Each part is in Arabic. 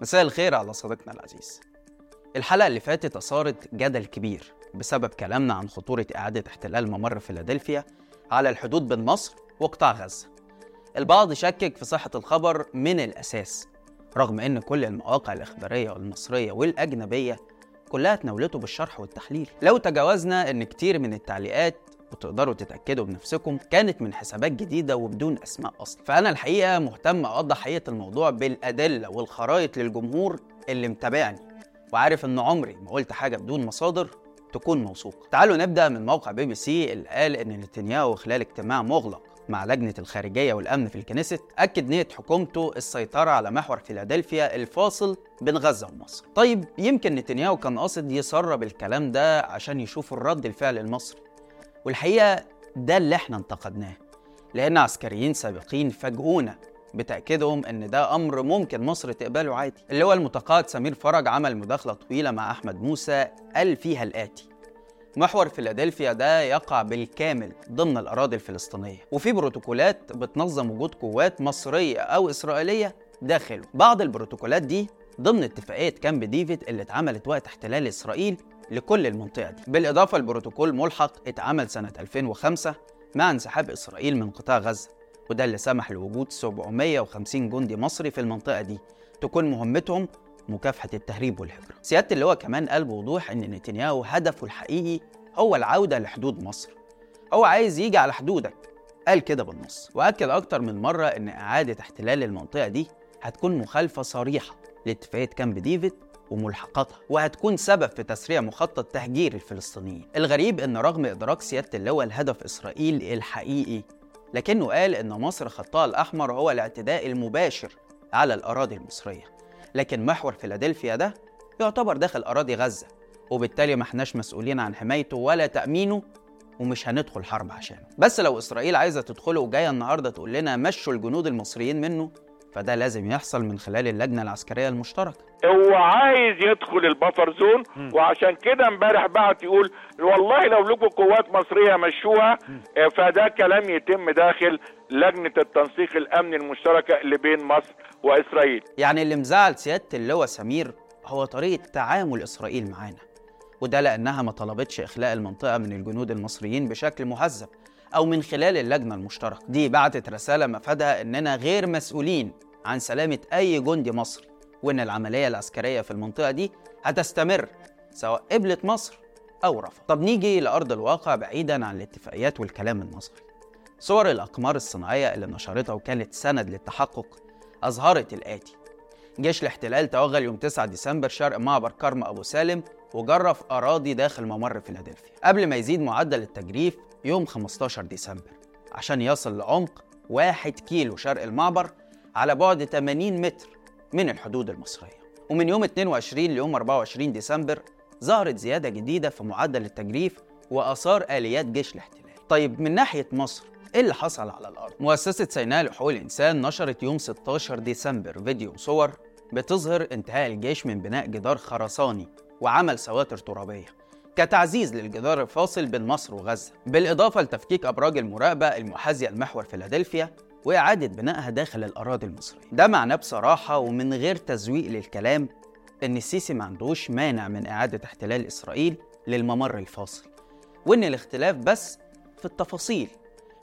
مساء الخير على صديقنا العزيز. الحلقة اللي فاتت أثارت جدل كبير بسبب كلامنا عن خطورة إعادة احتلال ممر فيلادلفيا على الحدود بين مصر وقطاع غزة. البعض شكك في صحة الخبر من الأساس رغم إن كل المواقع الإخبارية والمصرية والأجنبية كلها تناولته بالشرح والتحليل. لو تجاوزنا إن كتير من التعليقات وتقدروا تتأكدوا بنفسكم كانت من حسابات جديدة وبدون أسماء أصلا. فأنا الحقيقة مهتم أوضح حقيقة الموضوع بالأدلة والخرائط للجمهور اللي متابعني وعارف إن عمري ما قلت حاجة بدون مصادر تكون موثوقة. تعالوا نبدأ من موقع بي بي سي اللي قال إن نتنياهو خلال اجتماع مغلق مع لجنة الخارجية والأمن في الكنيست أكد نية حكومته السيطرة على محور فيلادلفيا الفاصل بين غزة ومصر. طيب يمكن نتنياهو كان قاصد يسرب الكلام ده عشان يشوف الرد الفعل المصري. والحقيقة ده اللي إحنا انتقدناه لأن عسكريين سابقين فاجئونا بتأكيدهم إن ده أمر ممكن مصر تقبله عادي. اللي هو المتقاعد سمير فرج عمل مداخلة طويلة مع أحمد موسى قال فيها الآتي محور فيلادلفيا ده يقع بالكامل ضمن الأراضي الفلسطينية وفي بروتوكولات بتنظم وجود قوات مصرية أو إسرائيلية داخله. بعض البروتوكولات دي ضمن اتفاقية كامب ديفيد اللي اتعملت وقت احتلال إسرائيل لكل المنطقة دي. بالإضافة لبروتوكول ملحق اتعمل سنة 2005 مع انسحاب إسرائيل من قطاع غزة وده اللي سمح لوجود 750 جندي مصري في المنطقة دي تكون مهمتهم مكافحة التهريب والهجرة سيادة اللواء كمان قال بوضوح إن نتنياهو هدفه الحقيقي هو العودة لحدود مصر. هو عايز يجي على حدودك. قال كده بالنص. وأكد أكتر من مرة إن إعادة احتلال المنطقة دي هتكون مخالفة صريحة لاتفاقية كامب ديفيد وملحقاتها وهتكون سبب في تسريع مخطط تهجير الفلسطينيين. الغريب إن رغم إدراك سيادة اللواء لهدف إسرائيل الحقيقي لكنه قال إن مصر خطها الأحمر هو الاعتداء المباشر على الأراضي المصرية. لكن محور فيلادلفيا ده يعتبر داخل أراضي غزة وبالتالي ما إحناش مسؤولين عن حمايته ولا تأمينه ومش هندخل حرب عشانه. بس لو إسرائيل عايزة تدخله وجايه النهارده تقول لنا مشوا الجنود المصريين منه فده لازم يحصل من خلال اللجنة العسكرية المشتركة. هو عايز يدخل البفر زون وعشان كده امبارح بعت يقول والله لو لكم قوات مصرية مشوها آه، فده كلام يتم داخل لجنة التنسيق الامني المشتركة اللي بين مصر وإسرائيل. يعني اللي مزعل سيادة اللواء سمير هو طريقة تعامل إسرائيل معانا وده لأنها ما طلبتش إخلاء المنطقة من الجنود المصريين بشكل مهذب. أو من خلال اللجنة المشتركة. دي بعتت رسالة مفادها إننا غير مسؤولين عن سلامة أي جندي مصري وإن العملية العسكرية في المنطقة دي هتستمر سواء قبلت مصر أو رفض طب نيجي لأرض الواقع بعيدا عن الاتفاقيات والكلام النظري صور الأقمار الصناعية اللي نشرتها وكانت سند للتحقق أظهرت الآتي. جيش الاحتلال توغل يوم 9 ديسمبر شرق معبر كرم أبو سالم وجرف أراضي داخل ممر فيلادلفيا. قبل ما يزيد معدل التجريف يوم 15 ديسمبر. عشان يصل لعمق 1 كيلو شرق المعبر على بعد 80 متر من الحدود المصرية. ومن يوم 22 ليوم 24 ديسمبر ظهرت زيادة جديدة في معدل التجريف وآثار آليات جيش الاحتلال. طيب من ناحية مصر إيه اللي حصل على الأرض؟ مؤسسة سيناء لحقوق الإنسان نشرت يوم 16 ديسمبر فيديو وصور بتظهر انتهاء الجيش من بناء جدار خرساني وعمل سواتر ترابية. كتعزيز للجدار الفاصل بين مصر وغزة بالإضافة لتفكيك أبراج المراقبة المحاذية لمحور فيلادلفيا وإعادة بنائها داخل الأراضي المصرية. ده معناه بصراحة ومن غير تزويق للكلام إن السيسي ما عندوش مانع من إعادة احتلال إسرائيل للممر الفاصل وإن الاختلاف بس في التفاصيل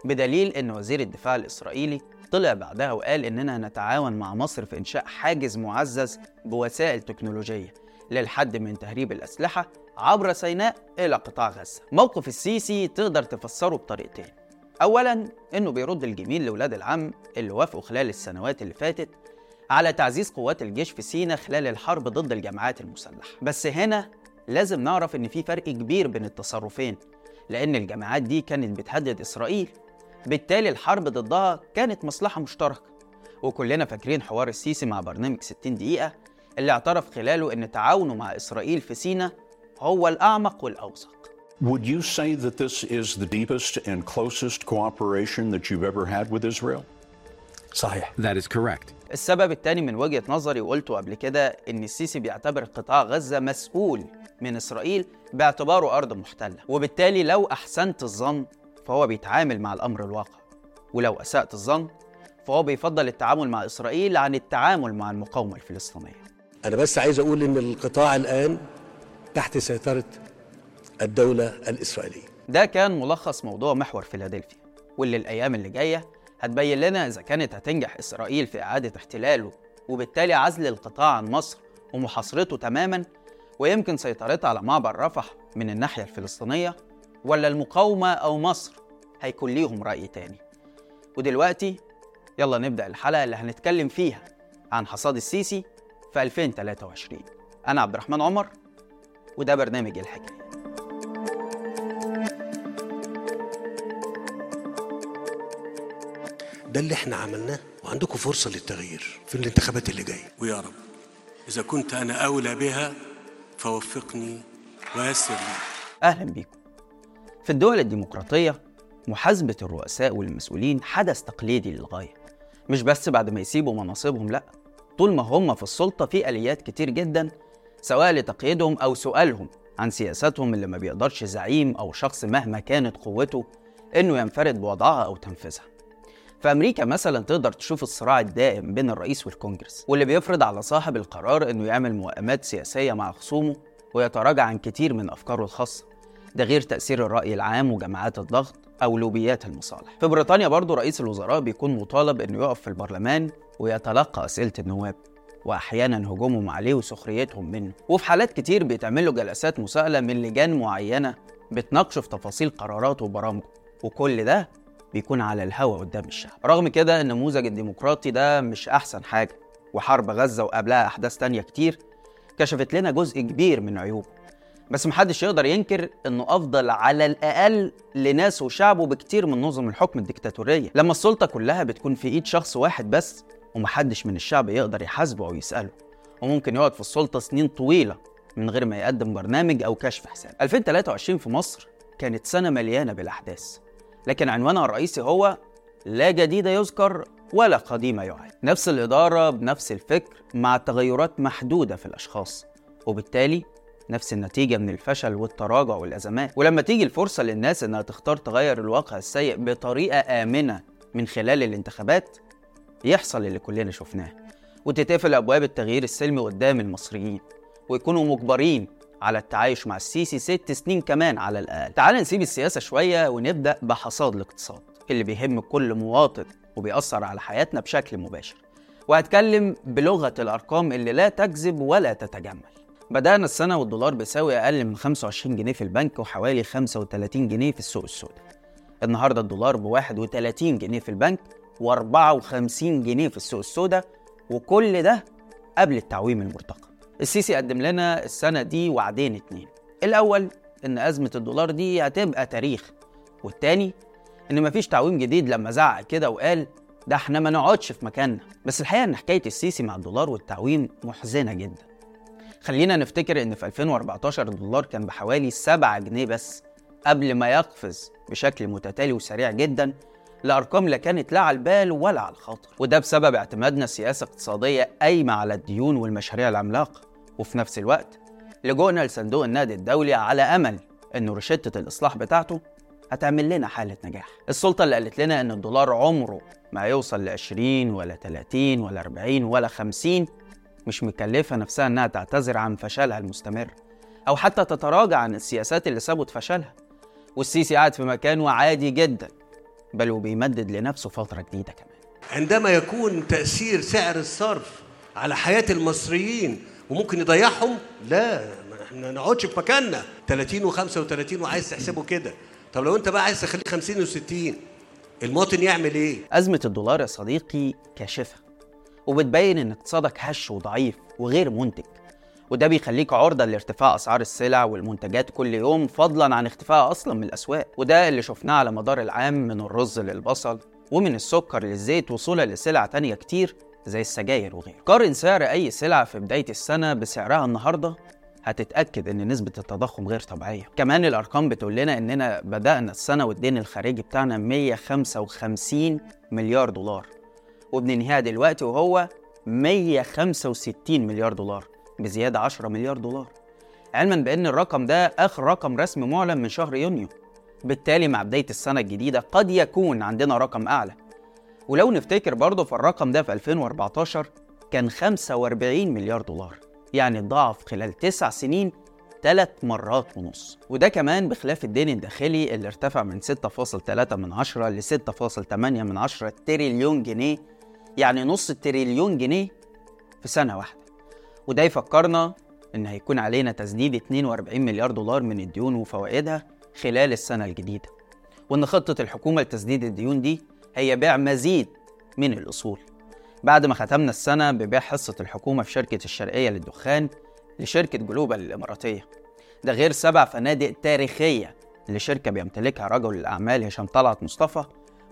بدليل إن وزير الدفاع الإسرائيلي طلع بعدها وقال إننا نتعاون مع مصر في إنشاء حاجز معزز بوسائل تكنولوجية. للحد من تهريب الأسلحة عبر سيناء إلى قطاع غزة. موقف السيسي تقدر تفسره بطريقتين. أولا إنه بيرد الجميل لولاد العم اللي وافقوا خلال السنوات اللي فاتت على تعزيز قوات الجيش في سينا خلال الحرب ضد الجماعات المسلحة. بس هنا لازم نعرف إن في فرق كبير بين التصرفين لأن الجماعات دي كانت بتهدد إسرائيل. بالتالي الحرب ضدها كانت مصلحة مشتركة. وكلنا فاكرين حوار السيسي مع برنامج 60 دقيقة اللي اعترف خلاله إن تعاونه مع إسرائيل في سينا هو الأعمق والأوثق Would you say that this is the deepest and closest cooperation that you've ever had with Israel? صحيح That is correct. السبب التاني من وجهة نظري وقلته قبل كده إن السيسي بيعتبر قطاع غزة مسؤول من إسرائيل باعتباره أرض محتلة وبالتالي لو أحسنت الظن فهو بيتعامل مع الأمر الواقع ولو أسأت الظن فهو بيفضل التعامل مع إسرائيل عن التعامل مع المقاومة الفلسطينية أنا بس عايز أقول إن القطاع الآن تحت سيطرة الدولة الإسرائيلية. ده كان ملخص موضوع محور فيلادلفيا واللي الأيام اللي جاية هتبين لنا إذا كانت هتنجح إسرائيل في إعادة احتلاله وبالتالي عزل القطاع عن مصر ومحاصرته تماما ويمكن سيطرتها على معبر رفح من الناحية الفلسطينية ولا المقاومة أو مصر هيكون ليهم رأي تاني. ودلوقتي يلا نبدأ الحلقة اللي هنتكلم فيها عن حصاد السيسي في 2023 أنا عبد الرحمن عمر وده برنامج الحكاية. ده اللي إحنا عملناه وعندكم فرصة للتغيير في الانتخابات اللي جاية. ويا رب إذا كنت أنا أولى بها فوفقني ويسر لي. أهلا بيكم. في الدول الديمقراطية محاسبة الرؤساء والمسؤولين حدث تقليدي للغاية. مش بس بعد ما يسيبوا مناصبهم لأ. طول ما هم في السلطة في آليات كتير جدا سواء لتقييدهم أو سؤالهم عن سياساتهم اللي ما بيقدرش زعيم أو شخص مهما كانت قوته إنه ينفرد بوضعها أو تنفيذها. في أمريكا مثلا تقدر تشوف الصراع الدائم بين الرئيس والكونجرس واللي بيفرض على صاحب القرار إنه يعمل موائمات سياسية مع خصومه ويتراجع عن كتير من أفكاره الخاصة. ده غير تأثير الرأي العام وجماعات الضغط أو لوبيات المصالح. في بريطانيا برضو رئيس الوزراء بيكون مطالب إنه يقف في البرلمان ويتلقى أسئلة النواب وأحيانا هجومهم عليه وسخريتهم منه. وفي حالات كتير بيتعمل له جلسات مساءلة من لجان معينة بتناقشه في تفاصيل قراراته وبرامجه. وكل ده بيكون على الهوا قدام الشعب. رغم كده النموذج الديمقراطي ده مش أحسن حاجة وحرب غزة وقبلها أحداث تانية كتير كشفت لنا جزء كبير من عيوبه. بس محدش يقدر ينكر إنه أفضل على الأقل لناس وشعبه بكتير من نظم الحكم الديكتاتوريه لما السلطة كلها بتكون في إيد شخص واحد بس ومحدش من الشعب يقدر يحاسبه أو يسأله. وممكن يقعد في السلطة سنين طويلة من غير ما يقدم برنامج أو كشف حساب. 2023 في مصر كانت سنة مليانة بالأحداث. لكن عنوانها الرئيسي هو لا جديد يذكر ولا قديم يعاد. نفس الإدارة بنفس الفكر مع تغيرات محدودة في الأشخاص وبالتالي نفس النتيجة من الفشل والتراجع والأزمات. ولما تيجي الفرصة للناس إنها تختار تغير الواقع السيء بطريقة آمنة من خلال الانتخابات يحصل اللي كلنا شفناه. وتتقفل أبواب التغيير السلمي قدام المصريين ويكونوا مجبرين على التعايش مع السيسي ست سنين كمان على الأقل. تعال نسيب السياسة شوية ونبدأ بحصاد الاقتصاد اللي بيهم كل مواطن وبيأثر على حياتنا بشكل مباشر. وهتكلم بلغة الأرقام اللي لا تكذب ولا تتجمل. بدأنا السنة والدولار بيساوي أقل من 25 جنيه في البنك وحوالي 35 جنيه في السوق السوداء. النهاردة الدولار ب 31 جنيه في البنك و54 جنيه في السوق السوداء وكل ده قبل التعويم المرتقب. السيسي قدم لنا السنة دي وعدين اتنين. الأول إن أزمة الدولار دي هتبقى تاريخ والتاني إن مفيش تعويم جديد لما زعق كده وقال ده إحنا ما نقعدش في مكاننا. بس الحقيقة إن حكاية السيسي مع الدولار والتعويم محزنة جدا. خلينا نفتكر إن في 2014 الدولار كان بحوالي 7 جنيه بس قبل ما يقفز بشكل متتالي وسريع جدا لأرقام لا كانت لا على البال ولا على الخاطر. وده بسبب اعتمادنا سياسة اقتصادية قايمة على الديون والمشاريع العملاقة. وفي نفس الوقت لجوءنا لصندوق النقد الدولي على أمل إنه روشتة الإصلاح بتاعته هتعمل لنا حالة نجاح. السلطة اللي قالت لنا إن الدولار عمره ما هيوصل ل 20 ولا 30 ولا 40 ولا 50 مش مكلفة نفسها إنها تعتذر عن فشلها المستمر أو حتى تتراجع عن السياسات اللي سابت فشلها. والسيسي قاعد في مكانه عادي جدا بل وبيمدد لنفسه فترة جديدة كمان. عندما يكون تأثير سعر الصرف على حياة المصريين وممكن يضيعهم لا ما إحنا نقعدش في مكاننا. 30 و35 وعايز تحسبه كده. طب لو أنت بقى عايز تخليه 50 و60 المواطن يعمل إيه؟ أزمة الدولار يا صديقي كاشفة. وبتبين إن اقتصادك هش وضعيف وغير منتج. وده بيخليك عرضة لارتفاع أسعار السلع والمنتجات كل يوم فضلا عن اختفائها أصلا من الأسواق. وده اللي شفناه على مدار العام من الرز للبصل ومن السكر للزيت وصولا لسلع تانية كتير زي السجاير وغيره. قارن سعر أي سلعة في بداية السنة بسعرها النهاردة هتتأكد إن نسبة التضخم غير طبيعية. كمان الأرقام بتقول لنا إننا بدأنا السنة والدين الخارجي بتاعنا 155 مليار دولار. وبننهيها دلوقتي وهو 165 مليار دولار بزيادة 10 مليار دولار. علما بأن الرقم ده آخر رقم رسمي معلن من شهر يونيو. بالتالي مع بداية السنة الجديدة قد يكون عندنا رقم أعلى. ولو نفتكر برضه فالرقم ده في 2014 كان 45 مليار دولار. يعني اتضاعف خلال تسع سنين ثلاث مرات ونص. وده كمان بخلاف الدين الداخلي اللي ارتفع من 6.3 من عشرة ل 6.8 من عشرة تريليون جنيه يعني نص تريليون جنيه في سنة واحدة. وده يفكرنا إن هيكون علينا تسديد 42 مليار دولار من الديون وفوائدها خلال السنة الجديدة. وإن خطة الحكومة لتسديد الديون دي هي بيع مزيد من الأصول. بعد ما ختمنا السنة ببيع حصة الحكومة في شركة الشرقية للدخان لشركة جلوبال الإماراتية. ده غير سبع فنادق تاريخية لشركة بيمتلكها رجل الأعمال هشام طلعت مصطفى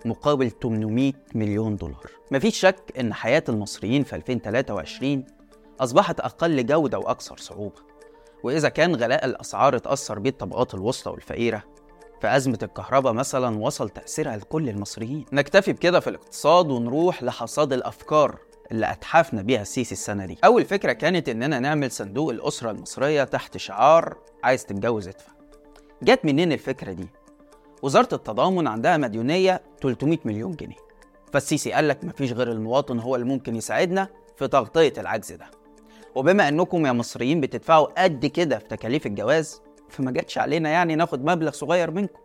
مقابل 800 مليون دولار. مفيش شك إن حياة المصريين في 2023 أصبحت أقل جودة وأكثر صعوبة. وإذا كان غلاء الأسعار اتأثر بيه الطبقات الوسطى والفقيرة فأزمة الكهرباء مثلا وصل تأثيرها لكل المصريين. نكتفي بكده في الاقتصاد ونروح لحصاد الأفكار اللي أتحفنا بيها السيسي السنة دي. أول فكرة كانت إننا نعمل صندوق الأسرة المصرية تحت شعار عايز تتجوز ادفع. جت منين الفكرة دي؟ وزارة التضامن عندها مديونية 300 مليون جنيه. فالسيسي قال لك مفيش غير المواطن هو اللي ممكن يساعدنا في تغطية العجز ده. وبما إنكم يا مصريين بتدفعوا قد كده في تكاليف الجواز فما جاتش علينا يعني ناخد مبلغ صغير منكم.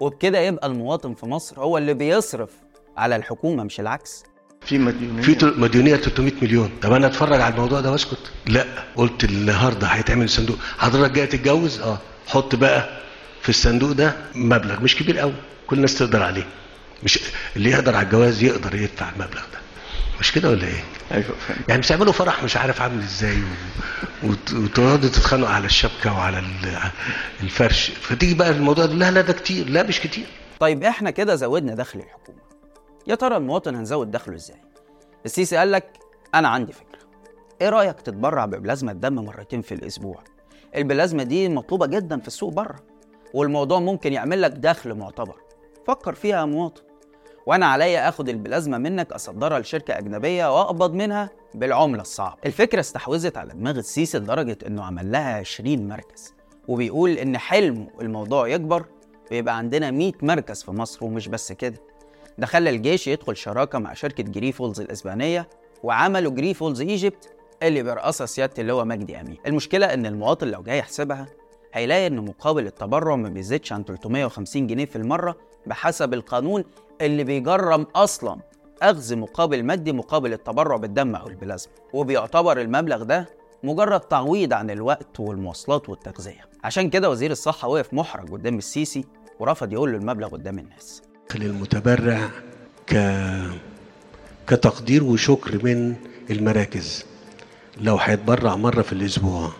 وبكده يبقى المواطن في مصر هو اللي بيصرف على الحكومة مش العكس. في مديونية. في تل- مديونية 300 مليون. طب أنا أتفرج على الموضوع ده وأسكت؟ لا. قلت النهارده هيتعمل صندوق. حضرتك جاي تتجوز؟ آه. حط بقى في الصندوق ده مبلغ مش كبير قوي كل الناس تقدر عليه. مش اللي يقدر على الجواز يقدر يدفع المبلغ ده. مش كده ولا إيه؟ أيوه يعني مش هيعملوا فرح مش عارف عامل إزاي و... وت- وتقعدوا تتخانقوا على الشبكة وعلى ال- الفرش. فتيجي بقى الموضوع ده لا لا ده كتير لا مش كتير. طيب إحنا كده زودنا دخل الحكومة. يا ترى المواطن هنزود دخله إزاي؟ السيسي قال لك أنا عندي فكرة. إيه رأيك تتبرع ببلازما الدم مرتين في الأسبوع؟ البلازما دي مطلوبة جدا في السوق بره. والموضوع ممكن يعمل لك دخل معتبر. فكر فيها يا مواطن. وأنا عليا اخد البلازما منك اصدرها لشركة أجنبية واقبض منها بالعملة الصعبة. الفكرة استحوذت على دماغ السيسي لدرجة إنه عمل لها 20 مركز. وبيقول إن حلمه الموضوع يكبر ويبقى عندنا 100 مركز في مصر ومش بس كده. ده خلى الجيش يدخل شراكة مع شركة جريفولز الإسبانية وعملوا جريفولز إيجيبت اللي بيرأسها سيادة اللواء مجدي أمين. المشكلة إن المواطن لو جاي يحسبها هيلاقي إن مقابل التبرع ما بيزيدش عن 350 جنيه في المرة بحسب القانون اللي بيجرم أصلا أخذ مقابل مادي مقابل التبرع بالدم أو البلازما. وبيعتبر المبلغ ده مجرد تعويض عن الوقت والمواصلات والتغذية. عشان كده وزير الصحة وقف محرج قدام السيسي ورفض يقول له المبلغ قدام الناس. للمتبرع ك كتقدير وشكر من المراكز. لو هيتبرع مرة في الأسبوع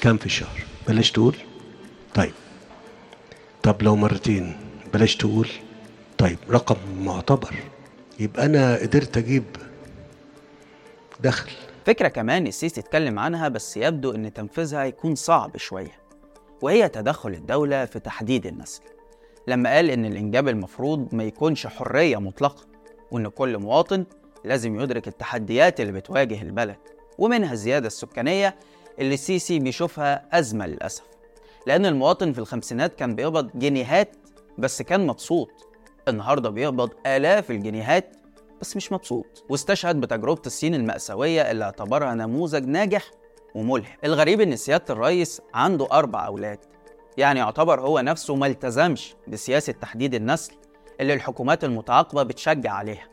كام في الشهر؟ بلاش تقول؟ طيب. طب لو مرتين بلاش تقول؟ طيب. رقم معتبر. يبقى أنا قدرت أجيب دخل. فكرة كمان السيسي اتكلم عنها بس يبدو إن تنفيذها هيكون صعب شوية وهي تدخل الدولة في تحديد النسل. لما قال إن الإنجاب المفروض ما يكونش حرية مطلقة وإن كل مواطن لازم يدرك التحديات اللي بتواجه البلد ومنها الزيادة السكانية اللي السيسي بيشوفها أزمة للأسف. لأن المواطن في الخمسينات كان بيقبض جنيهات بس كان مبسوط. النهارده بيقبض آلاف الجنيهات بس مش مبسوط. واستشهد بتجربة الصين المأساوية اللي اعتبرها نموذج ناجح وملهم الغريب إن سيادة الرئيس عنده أربع أولاد. يعني يعتبر هو نفسه ما التزمش بسياسة تحديد النسل اللي الحكومات المتعاقبة بتشجع عليها.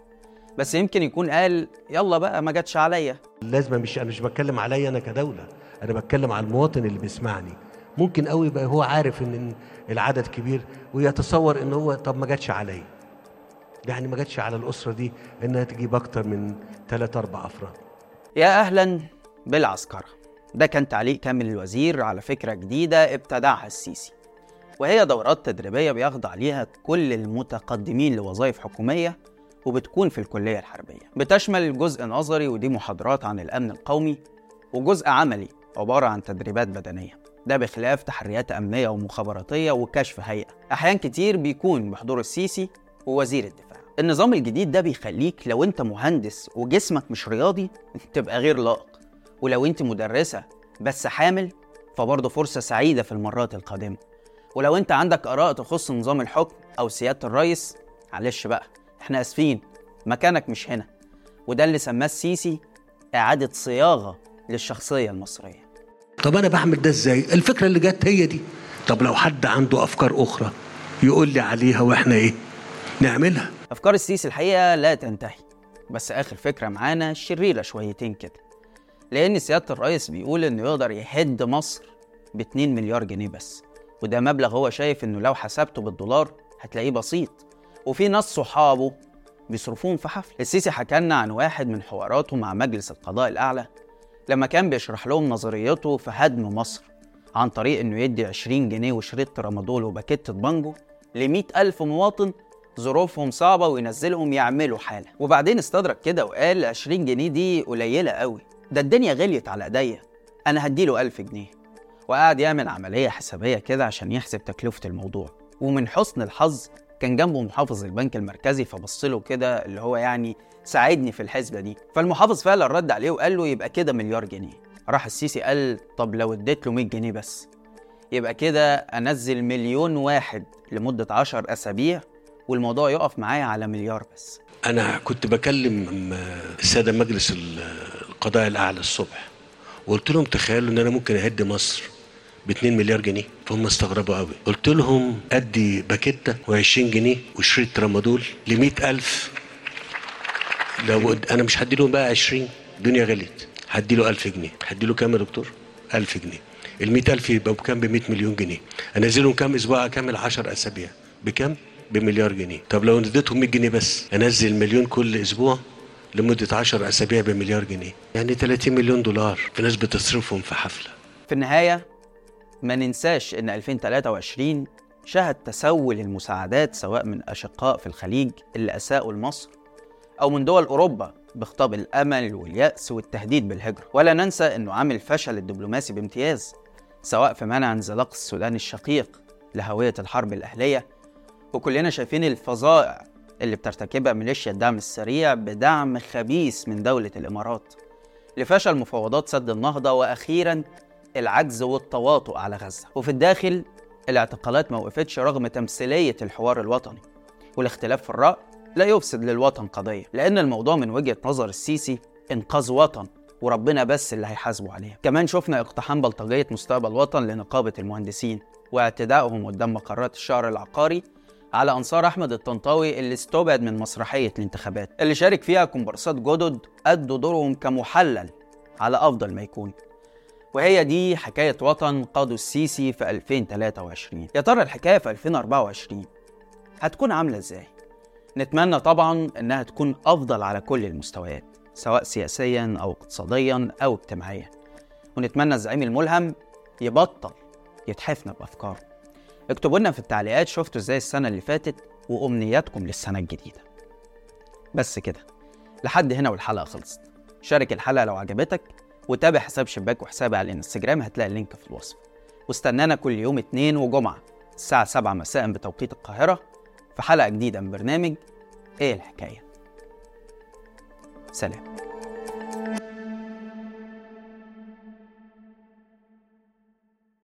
بس يمكن يكون قال يلا بقى ما جاتش عليا. لازم مش أنا مش بتكلم عليا أنا كدولة. أنا بتكلم على المواطن اللي بيسمعني. ممكن قوي يبقى هو عارف إن العدد كبير ويتصور إن هو طب ما جاتش عليا. يعني ما جاتش على الأسرة دي إنها تجيب أكتر من ثلاث أربع أفراد. يا أهلا بالعسكرة. ده كان تعليق كامل الوزير على فكرة جديدة ابتدعها السيسي. وهي دورات تدريبية بيخضع ليها كل المتقدمين لوظائف حكومية وبتكون في الكلية الحربية. بتشمل جزء نظري ودي محاضرات عن الأمن القومي وجزء عملي عبارة عن تدريبات بدنية. ده بخلاف تحريات أمنية ومخابراتية وكشف هيئة. أحيان كتير بيكون بحضور السيسي ووزير الدفاع. النظام الجديد ده بيخليك لو أنت مهندس وجسمك مش رياضي تبقى غير لائق. ولو أنت مدرسة بس حامل فبرضه فرصة سعيدة في المرات القادمة. ولو أنت عندك آراء تخص نظام الحكم أو سيادة الرئيس معلش بقى إحنا آسفين مكانك مش هنا. وده اللي سماه السيسي إعادة صياغة للشخصية المصرية. طب أنا بعمل ده إزاي؟ الفكرة اللي جت هي دي. طب لو حد عنده أفكار أخرى يقول لي عليها وإحنا إيه؟ نعملها. أفكار السيسي الحقيقة لا تنتهي. بس آخر فكرة معانا شريرة شويتين كده. لأن سيادة الرئيس بيقول إنه يقدر يهد مصر ب 2 مليار جنيه بس. وده مبلغ هو شايف إنه لو حسبته بالدولار هتلاقيه بسيط. وفي ناس صحابه بيصرفوهم في حفل. السيسي حكى لنا عن واحد من حواراته مع مجلس القضاء الأعلى. لما كان بيشرح لهم نظريته في هدم مصر عن طريق إنه يدي 20 جنيه وشريط ترامادول وباكيتة بانجو ل ألف مواطن ظروفهم صعبة وينزلهم يعملوا حالة. وبعدين استدرك كده وقال 20 جنيه دي قليلة قوي. ده الدنيا غليت على إيديا. أنا هديله 1000 جنيه. وقعد يعمل عملية حسابية كده عشان يحسب تكلفة الموضوع. ومن حسن الحظ كان جنبه محافظ البنك المركزي فبص له كده اللي هو يعني ساعدني في الحسبة دي. فالمحافظ فعلا رد عليه وقال له يبقى كده مليار جنيه. راح السيسي قال طب لو اديت له 100 جنيه بس. يبقى كده أنزل مليون واحد لمدة 10 أسابيع والموضوع يقف معايا على مليار بس. أنا كنت بكلم السادة مجلس القضاء الأعلى الصبح. وقلت لهم تخيلوا إن أنا ممكن أهد مصر ب 2 مليار جنيه. فهم استغربوا قوي. قلت لهم أدي باكيته و20 جنيه وشريط ترامادول ل 100000 لو أنا مش هدي لهم بقى 20 الدنيا غليت. هدي له 1000 جنيه. هدي له كام يا دكتور؟ 1000 جنيه. ال 100000 يبقى بكام ب 100 مليون جنيه؟ أنزلهم كام أسبوع؟ اكمل 10 أسابيع؟ بكام؟ بمليار جنيه. طب لو اديتهم 100 جنيه بس أنزل مليون كل أسبوع لمدة 10 أسابيع بمليار جنيه. يعني 30 مليون دولار. في ناس بتصرفهم في حفلة. في النهاية ما ننساش إن 2023 شهد تسول المساعدات سواء من أشقاء في الخليج اللي أساءوا لمصر أو من دول أوروبا بخطاب الأمل واليأس والتهديد بالهجرة. ولا ننسى إنه عامل فشل الدبلوماسي بامتياز سواء في منع انزلاق السودان الشقيق لهوية الحرب الأهلية. وكلنا شايفين الفظائع اللي بترتكبها ميليشيا الدعم السريع بدعم خبيث من دولة الإمارات لفشل مفاوضات سد النهضة وأخيرا العجز والتواطؤ على غزة. وفي الداخل الاعتقالات ما وقفتش رغم تمثيلية الحوار الوطني والاختلاف في الرأي لا يفسد للوطن قضية لأن الموضوع من وجهة نظر السيسي إنقاذ وطن وربنا بس اللي هيحاسبه عليها. كمان شفنا اقتحام بلطجية مستقبل وطن لنقابة المهندسين واعتدائهم قدام مقرات الشهر العقاري على أنصار أحمد الطنطاوي اللي استبعد من مسرحية الانتخابات. اللي شارك فيها كومبارسات جدد أدوا دورهم كمحلل على أفضل ما يكون. وهي دي حكاية وطن قاده السيسي في 2023 يا ترى الحكاية في 2024 هتكون عاملة إزاي؟ نتمنى طبعا إنها تكون أفضل على كل المستويات سواء سياسيا أو اقتصاديا أو اجتماعيا. ونتمنى الزعيم الملهم يبطل يتحفنا بأفكاره. اكتبوا لنا في التعليقات شفتوا إزاي السنة اللي فاتت وأمنياتكم للسنة الجديدة. بس كده لحد هنا والحلقة خلصت. شارك الحلقة لو عجبتك وتابع حساب شباك وحسابي على الانستجرام هتلاقي اللينك في الوصف. واستنانا كل يوم اثنين وجمعة الساعة 7 مساء بتوقيت القاهرة في حلقة جديدة من برنامج إيه الحكاية؟ سلام.